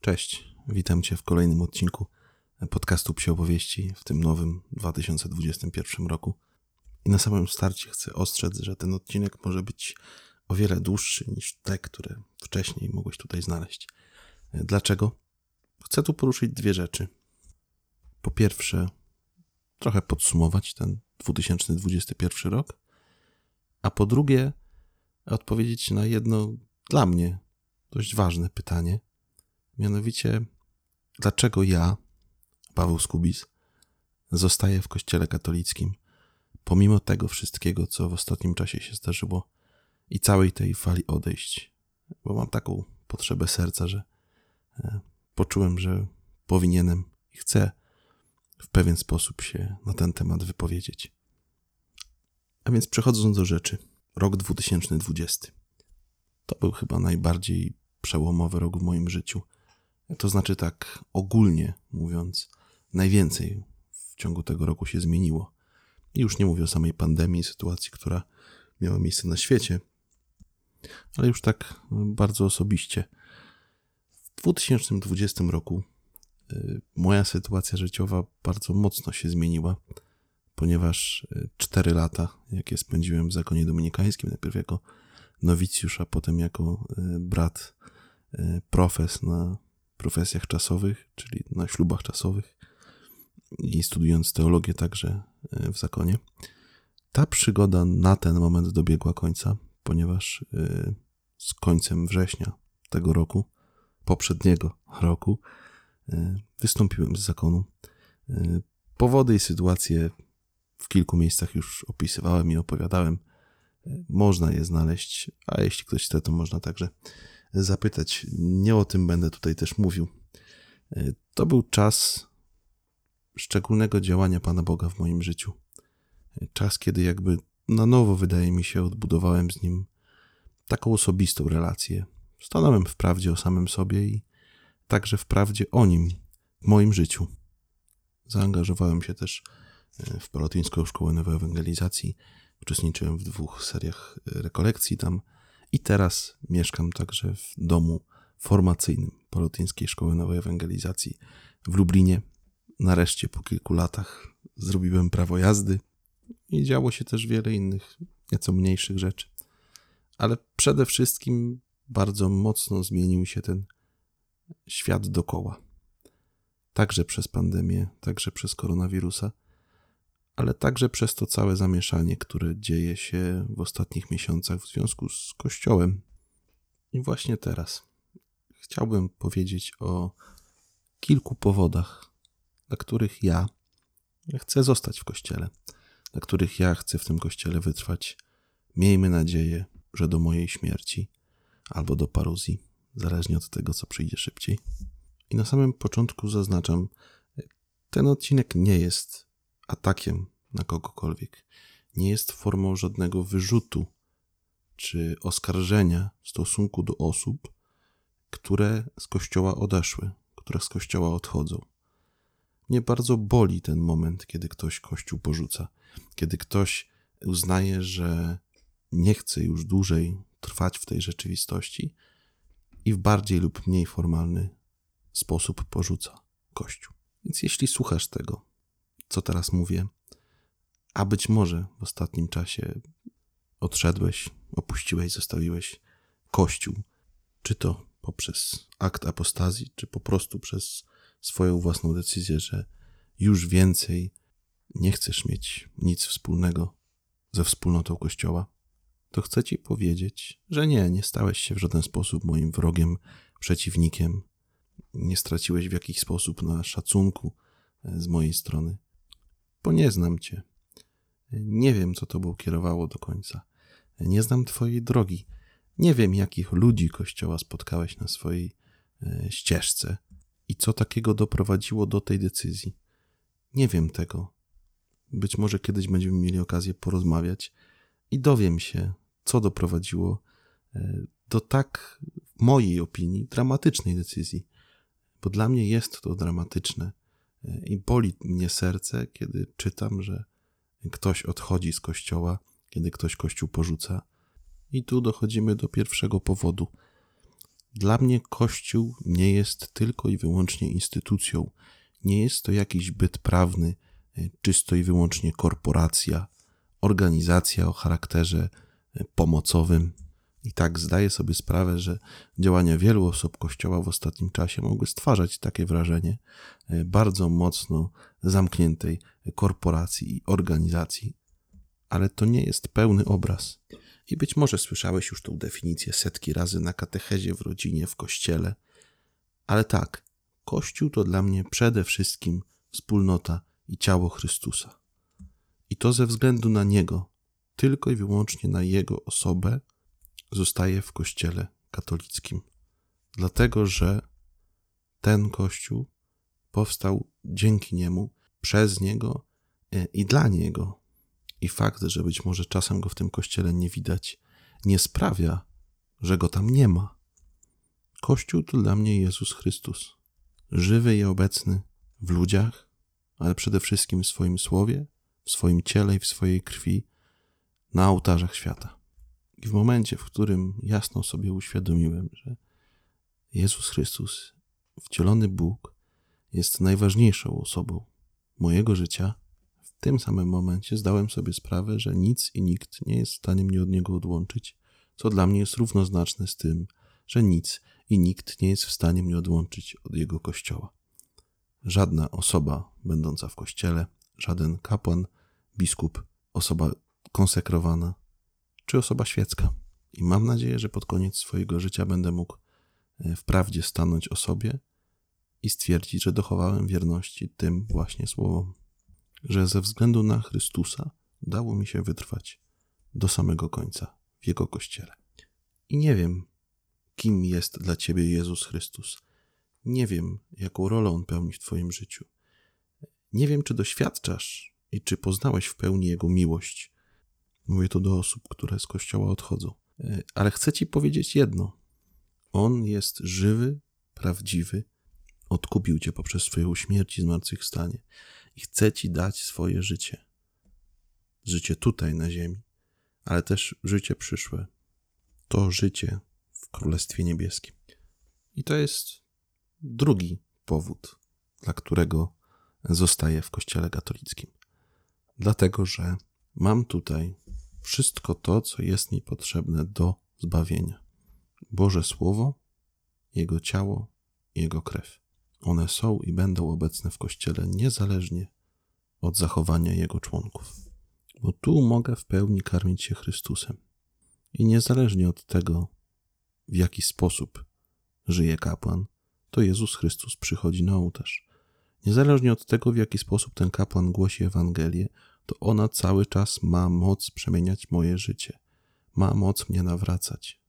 Cześć, witam Cię w kolejnym odcinku podcastu Psie Opowieści w tym nowym 2021 roku. I na samym starcie chcę ostrzec, że ten odcinek może być o wiele dłuższy niż te, które wcześniej mogłeś tutaj znaleźć. Dlaczego? Chcę tu poruszyć dwie rzeczy. Po pierwsze, trochę podsumować ten 2021 rok, a po drugie, odpowiedzieć na jedno dla mnie dość ważne pytanie – Mianowicie, dlaczego ja, Paweł Skubis, zostaję w Kościele katolickim, pomimo tego wszystkiego, co w ostatnim czasie się zdarzyło i całej tej fali odejść? Bo mam taką potrzebę serca, że e, poczułem, że powinienem i chcę w pewien sposób się na ten temat wypowiedzieć. A więc przechodząc do rzeczy, rok 2020. To był chyba najbardziej przełomowy rok w moim życiu. To znaczy tak ogólnie mówiąc, najwięcej w ciągu tego roku się zmieniło. I już nie mówię o samej pandemii, sytuacji, która miała miejsce na świecie, ale już tak bardzo osobiście. W 2020 roku y, moja sytuacja życiowa bardzo mocno się zmieniła, ponieważ 4 y, lata, jakie spędziłem w zakonie dominikańskim, najpierw jako nowicjusz, a potem jako brat profes na profesjach czasowych, czyli na ślubach czasowych i studiując teologię także e, w zakonie. Ta przygoda na ten moment dobiegła końca, ponieważ e, z końcem września tego roku, poprzedniego roku, e, wystąpiłem z zakonu. Powody i sytuacje w kilku miejscach już opisywałem i opowiadałem. Można je znaleźć, a jeśli ktoś chce, to można także zapytać. Nie o tym będę tutaj też mówił. E, to był czas szczególnego działania Pana Boga w moim życiu. E, czas, kiedy jakby na nowo, wydaje mi się, odbudowałem z Nim taką osobistą relację. Stanąłem w prawdzie o samym sobie i także w prawdzie o Nim w moim życiu. Zaangażowałem się też e, w Palotyńską Szkołę Nowej Ewangelizacji. Uczestniczyłem w dwóch seriach rekolekcji tam i teraz mieszkam także w domu formacyjnym Polotyńskiej Szkoły Nowej Ewangelizacji w Lublinie. Nareszcie po kilku latach zrobiłem prawo jazdy i działo się też wiele innych, nieco mniejszych rzeczy. Ale przede wszystkim bardzo mocno zmienił się ten świat dokoła. Także przez pandemię, także przez koronawirusa ale także przez to całe zamieszanie, które dzieje się w ostatnich miesiącach w związku z Kościołem. I właśnie teraz chciałbym powiedzieć o kilku powodach, dla których ja chcę zostać w Kościele, dla których ja chcę w tym Kościele wytrwać. Miejmy nadzieję, że do mojej śmierci albo do paruzji, zależnie od tego, co przyjdzie szybciej. I na samym początku zaznaczam, ten odcinek nie jest atakiem na kogokolwiek. Nie jest formą żadnego wyrzutu czy oskarżenia w stosunku do osób, które z kościoła odeszły, które z kościoła odchodzą. Mnie bardzo boli ten moment, kiedy ktoś kościół porzuca, kiedy ktoś uznaje, że nie chce już dłużej trwać w tej rzeczywistości i w bardziej lub mniej formalny sposób porzuca kościół. Więc jeśli słuchasz tego, co teraz mówię, a być może w ostatnim czasie odszedłeś, opuściłeś, zostawiłeś Kościół, czy to poprzez akt apostazji, czy po prostu przez swoją własną decyzję, że już więcej nie chcesz mieć nic wspólnego ze wspólnotą Kościoła, to chcę Ci powiedzieć, że nie, nie stałeś się w żaden sposób moim wrogiem, przeciwnikiem, nie straciłeś w jakiś sposób na szacunku z mojej strony bo nie znam cię. Nie wiem, co tobą kierowało do końca. Nie znam twojej drogi. Nie wiem, jakich ludzi Kościoła spotkałeś na swojej e, ścieżce i co takiego doprowadziło do tej decyzji. Nie wiem tego. Być może kiedyś będziemy mieli okazję porozmawiać i dowiem się, co doprowadziło e, do tak, w mojej opinii, dramatycznej decyzji. Bo dla mnie jest to dramatyczne i boli mnie serce, kiedy czytam, że ktoś odchodzi z kościoła, kiedy ktoś kościół porzuca. I tu dochodzimy do pierwszego powodu. Dla mnie Kościół nie jest tylko i wyłącznie instytucją, nie jest to jakiś byt prawny, e, czysto i wyłącznie korporacja, organizacja o charakterze e, pomocowym. I tak zdaję sobie sprawę, że działania wielu osób Kościoła w ostatnim czasie mogły stwarzać takie wrażenie e, bardzo mocno zamkniętej korporacji i organizacji. Ale to nie jest pełny obraz. I być może słyszałeś już tą definicję setki razy na katechezie, w rodzinie, w kościele. Ale tak, Kościół to dla mnie przede wszystkim wspólnota i ciało Chrystusa. I to ze względu na Niego, tylko i wyłącznie na Jego osobę, zostaje w Kościele katolickim. Dlatego, że ten Kościół powstał dzięki Niemu, przez Niego e, i dla Niego. I fakt, że być może czasem go w tym Kościele nie widać, nie sprawia, że go tam nie ma. Kościół to dla mnie Jezus Chrystus, żywy i obecny w ludziach, ale przede wszystkim w swoim słowie, w swoim ciele i w swojej krwi na ołtarzach świata. I w momencie, w którym jasno sobie uświadomiłem, że Jezus Chrystus, wcielony Bóg, jest najważniejszą osobą mojego życia, w tym samym momencie zdałem sobie sprawę, że nic i nikt nie jest w stanie mnie od Niego odłączyć, co dla mnie jest równoznaczne z tym, że nic i nikt nie jest w stanie mnie odłączyć od Jego Kościoła. Żadna osoba będąca w Kościele, żaden kapłan, biskup, osoba konsekrowana czy osoba świecka. I mam nadzieję, że pod koniec swojego życia będę mógł e, wprawdzie stanąć o sobie i stwierdzić, że dochowałem wierności tym właśnie słowom, że ze względu na Chrystusa udało mi się wytrwać do samego końca w Jego Kościele. I nie wiem, kim jest dla Ciebie Jezus Chrystus. Nie wiem, jaką rolę On pełni w Twoim życiu. Nie wiem, czy doświadczasz i czy poznałeś w pełni Jego miłość. Mówię to do osób, które z kościoła odchodzą. E, ale chcę Ci powiedzieć jedno. On jest żywy, prawdziwy, odkupił Cię poprzez swoją śmierć i zmartwychwstanie i chce Ci dać swoje życie. Życie tutaj na ziemi, ale też życie przyszłe. To życie w Królestwie Niebieskim. I to jest drugi powód, dla którego zostaję w Kościele katolickim dlatego że mam tutaj wszystko to, co jest mi potrzebne do zbawienia. Boże Słowo, Jego ciało, Jego krew. One są i będą obecne w Kościele niezależnie od zachowania Jego członków. Bo tu mogę w pełni karmić się Chrystusem. I niezależnie od tego, w jaki sposób żyje kapłan, to Jezus Chrystus przychodzi na ołtarz. Niezależnie od tego, w jaki sposób ten kapłan głosi Ewangelię, to ona cały czas ma moc przemieniać moje życie, ma moc mnie nawracać.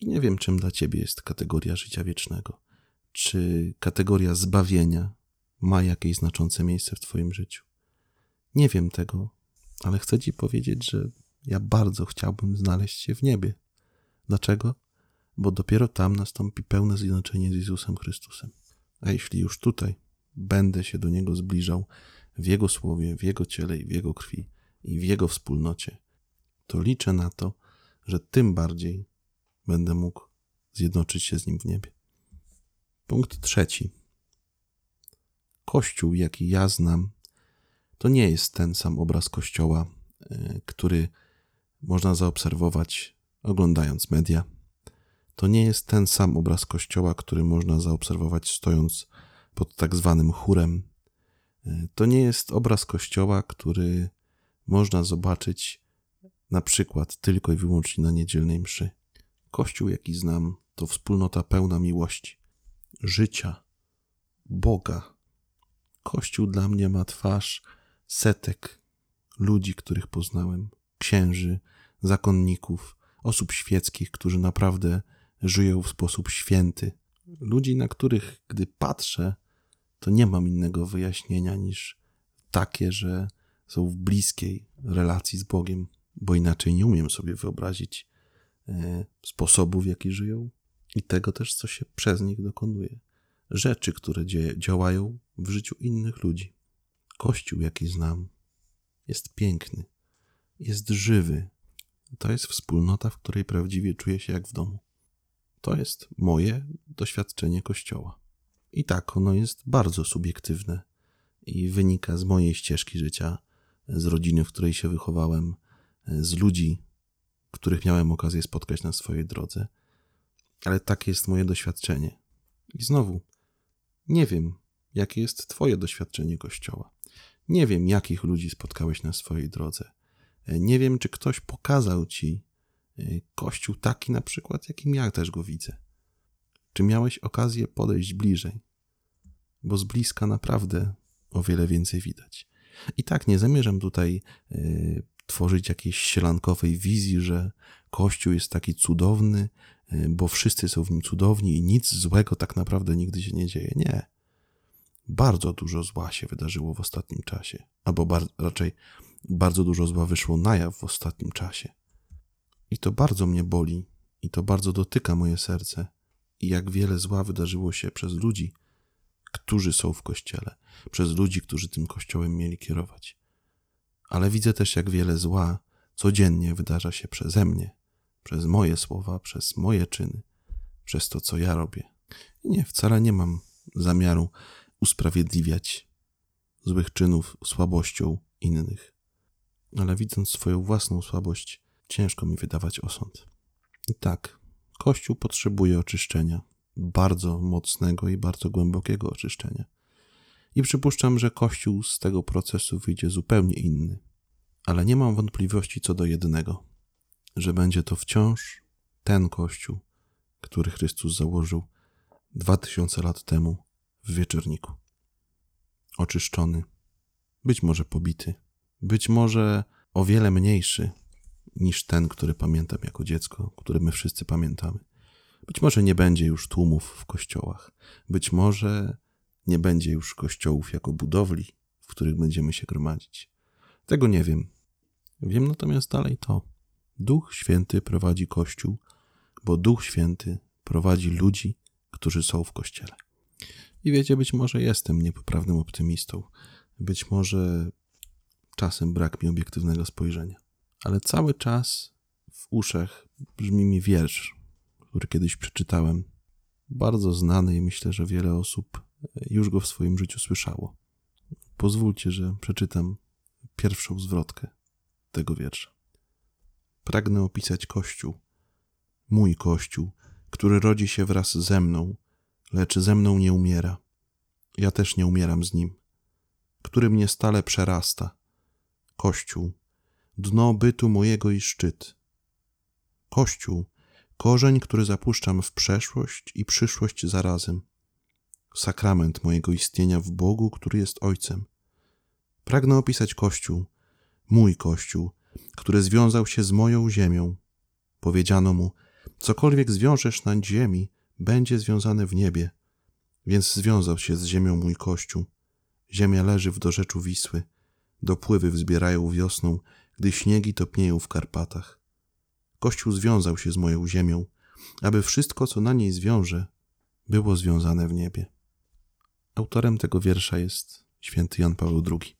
I nie wiem, czym dla ciebie jest kategoria życia wiecznego. Czy kategoria zbawienia ma jakieś znaczące miejsce w twoim życiu? Nie wiem tego, ale chcę ci powiedzieć, że ja bardzo chciałbym znaleźć się w niebie. Dlaczego? Bo dopiero tam nastąpi pełne zjednoczenie z Jezusem Chrystusem. A jeśli już tutaj będę się do Niego zbliżał, w Jego słowie, w Jego ciele i w Jego krwi i w Jego wspólnocie, to liczę na to, że tym bardziej będę mógł zjednoczyć się z Nim w niebie. Punkt trzeci. Kościół, jaki ja znam, to nie jest ten sam obraz Kościoła, e, który można zaobserwować oglądając media. To nie jest ten sam obraz Kościoła, który można zaobserwować stojąc pod tak zwanym chórem to nie jest obraz Kościoła, który można zobaczyć na przykład tylko i wyłącznie na niedzielnej mszy. Kościół, jaki znam, to wspólnota pełna miłości, życia, Boga. Kościół dla mnie ma twarz setek ludzi, których poznałem, księży, zakonników, osób świeckich, którzy naprawdę żyją w sposób święty. Ludzi, na których, gdy patrzę, to nie mam innego wyjaśnienia niż takie, że są w bliskiej relacji z Bogiem, bo inaczej nie umiem sobie wyobrazić e, sposobu, w jaki żyją i tego też, co się przez nich dokonuje. Rzeczy, które działają w życiu innych ludzi. Kościół, jaki znam, jest piękny, jest żywy. To jest wspólnota, w której prawdziwie czuję się jak w domu. To jest moje doświadczenie Kościoła. I tak, ono jest bardzo subiektywne i wynika z mojej ścieżki życia, z rodziny, w której się wychowałem, z ludzi, których miałem okazję spotkać na swojej drodze. Ale takie jest moje doświadczenie. I znowu, nie wiem, jakie jest Twoje doświadczenie Kościoła. Nie wiem, jakich ludzi spotkałeś na swojej drodze. Nie wiem, czy ktoś pokazał Ci e, Kościół taki na przykład, jakim ja też go widzę. Czy miałeś okazję podejść bliżej? Bo z bliska naprawdę o wiele więcej widać. I tak, nie zamierzam tutaj y, tworzyć jakiejś sielankowej wizji, że Kościół jest taki cudowny, y, bo wszyscy są w nim cudowni i nic złego tak naprawdę nigdy się nie dzieje. Nie. Bardzo dużo zła się wydarzyło w ostatnim czasie, albo bar raczej bardzo dużo zła wyszło na jaw w ostatnim czasie. I to bardzo mnie boli, i to bardzo dotyka moje serce, i jak wiele zła wydarzyło się przez ludzi, którzy są w kościele, przez ludzi, którzy tym kościołem mieli kierować. Ale widzę też, jak wiele zła codziennie wydarza się przeze mnie, przez moje słowa, przez moje czyny, przez to, co ja robię. I nie, wcale nie mam zamiaru usprawiedliwiać złych czynów słabością innych. Ale widząc swoją własną słabość, ciężko mi wydawać osąd. I tak, Kościół potrzebuje oczyszczenia, bardzo mocnego i bardzo głębokiego oczyszczenia. I przypuszczam, że Kościół z tego procesu wyjdzie zupełnie inny. Ale nie mam wątpliwości co do jednego, że będzie to wciąż ten Kościół, który Chrystus założył dwa tysiące lat temu w wieczorniku. Oczyszczony, być może pobity, być może o wiele mniejszy niż ten, który pamiętam jako dziecko, który my wszyscy pamiętamy. Być może nie będzie już tłumów w kościołach, być może nie będzie już kościołów jako budowli, w których będziemy się gromadzić. Tego nie wiem. Wiem natomiast dalej to. Duch Święty prowadzi Kościół, bo Duch Święty prowadzi ludzi, którzy są w Kościele. I wiecie, być może jestem niepoprawnym optymistą, być może czasem brak mi obiektywnego spojrzenia, ale cały czas w uszach brzmi mi wiersz który kiedyś przeczytałem. Bardzo znany i myślę, że wiele osób już go w swoim życiu słyszało. Pozwólcie, że przeczytam pierwszą zwrotkę tego wiersza. Pragnę opisać Kościół, mój Kościół, który rodzi się wraz ze mną, lecz ze mną nie umiera. Ja też nie umieram z nim, który mnie stale przerasta. Kościół, dno bytu mojego i szczyt. Kościół, korzeń, który zapuszczam w przeszłość i przyszłość zarazem, sakrament mojego istnienia w Bogu, który jest Ojcem. Pragnę opisać Kościół, mój Kościół, który związał się z moją ziemią. Powiedziano mu, cokolwiek zwiążesz na ziemi, będzie związane w niebie. Więc związał się z ziemią mój Kościół. Ziemia leży w dorzeczu Wisły. Dopływy wzbierają wiosną, gdy śniegi topnieją w Karpatach. Kościół związał się z moją ziemią, aby wszystko, co na niej zwiąże, było związane w niebie. Autorem tego wiersza jest święty Jan Paweł II.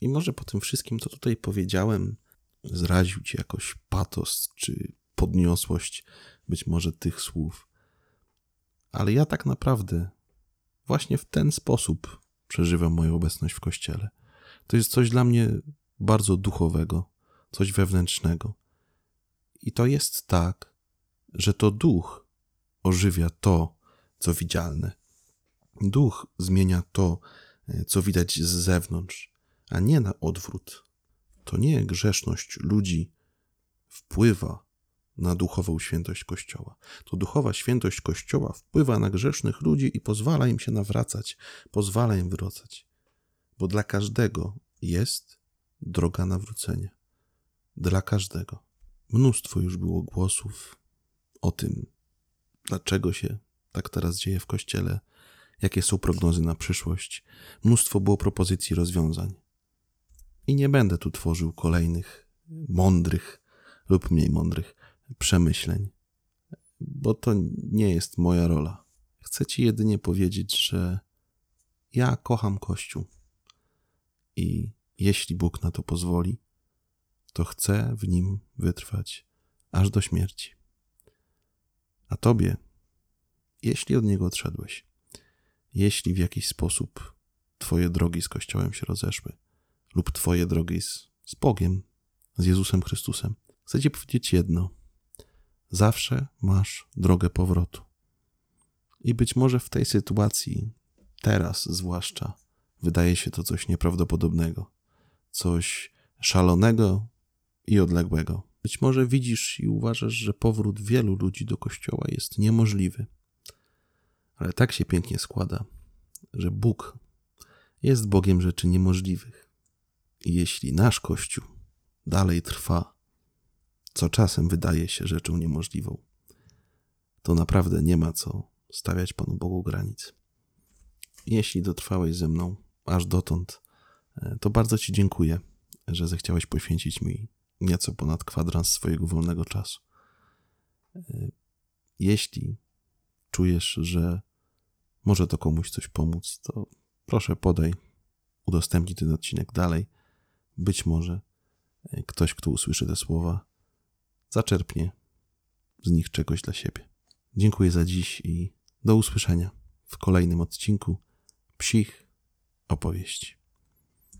I może po tym wszystkim, co tutaj powiedziałem, zraził ci jakoś patos czy podniosłość być może tych słów. Ale ja tak naprawdę właśnie w ten sposób przeżywam moją obecność w kościele. To jest coś dla mnie bardzo duchowego, coś wewnętrznego. I to jest tak, że to duch ożywia to, co widzialne. Duch zmienia to, e, co widać z zewnątrz, a nie na odwrót. To nie grzeszność ludzi wpływa na duchową świętość Kościoła. To duchowa świętość Kościoła wpływa na grzesznych ludzi i pozwala im się nawracać, pozwala im wracać. Bo dla każdego jest droga nawrócenia. Dla każdego. Mnóstwo już było głosów o tym, dlaczego się tak teraz dzieje w kościele, jakie są prognozy na przyszłość. Mnóstwo było propozycji rozwiązań. I nie będę tu tworzył kolejnych mądrych lub mniej mądrych przemyśleń, bo to nie jest moja rola. Chcę Ci jedynie powiedzieć, że ja kocham Kościół i jeśli Bóg na to pozwoli, to chcę w nim wytrwać aż do śmierci. A tobie, jeśli od niego odszedłeś, jeśli w jakiś sposób twoje drogi z Kościołem się rozeszły, lub twoje drogi z, z Bogiem, z Jezusem Chrystusem, chcę ci powiedzieć jedno. Zawsze masz drogę powrotu. I być może w tej sytuacji, teraz zwłaszcza, wydaje się to coś nieprawdopodobnego, coś szalonego i odległego. Być może widzisz i uważasz, że powrót wielu ludzi do kościoła jest niemożliwy. Ale tak się pięknie składa, że Bóg jest Bogiem rzeczy niemożliwych. I jeśli nasz Kościół dalej trwa, co czasem wydaje się rzeczą niemożliwą, to naprawdę nie ma co stawiać Panu Bogu granic. Jeśli dotrwałeś ze mną aż dotąd, to bardzo Ci dziękuję, że zechciałeś poświęcić mi nieco ponad kwadrans swojego wolnego czasu. E, jeśli czujesz, że może to komuś coś pomóc, to proszę podaj, udostępnij ten odcinek dalej. Być może e, ktoś, kto usłyszy te słowa, zaczerpnie z nich czegoś dla siebie. Dziękuję za dziś i do usłyszenia w kolejnym odcinku psich opowieści.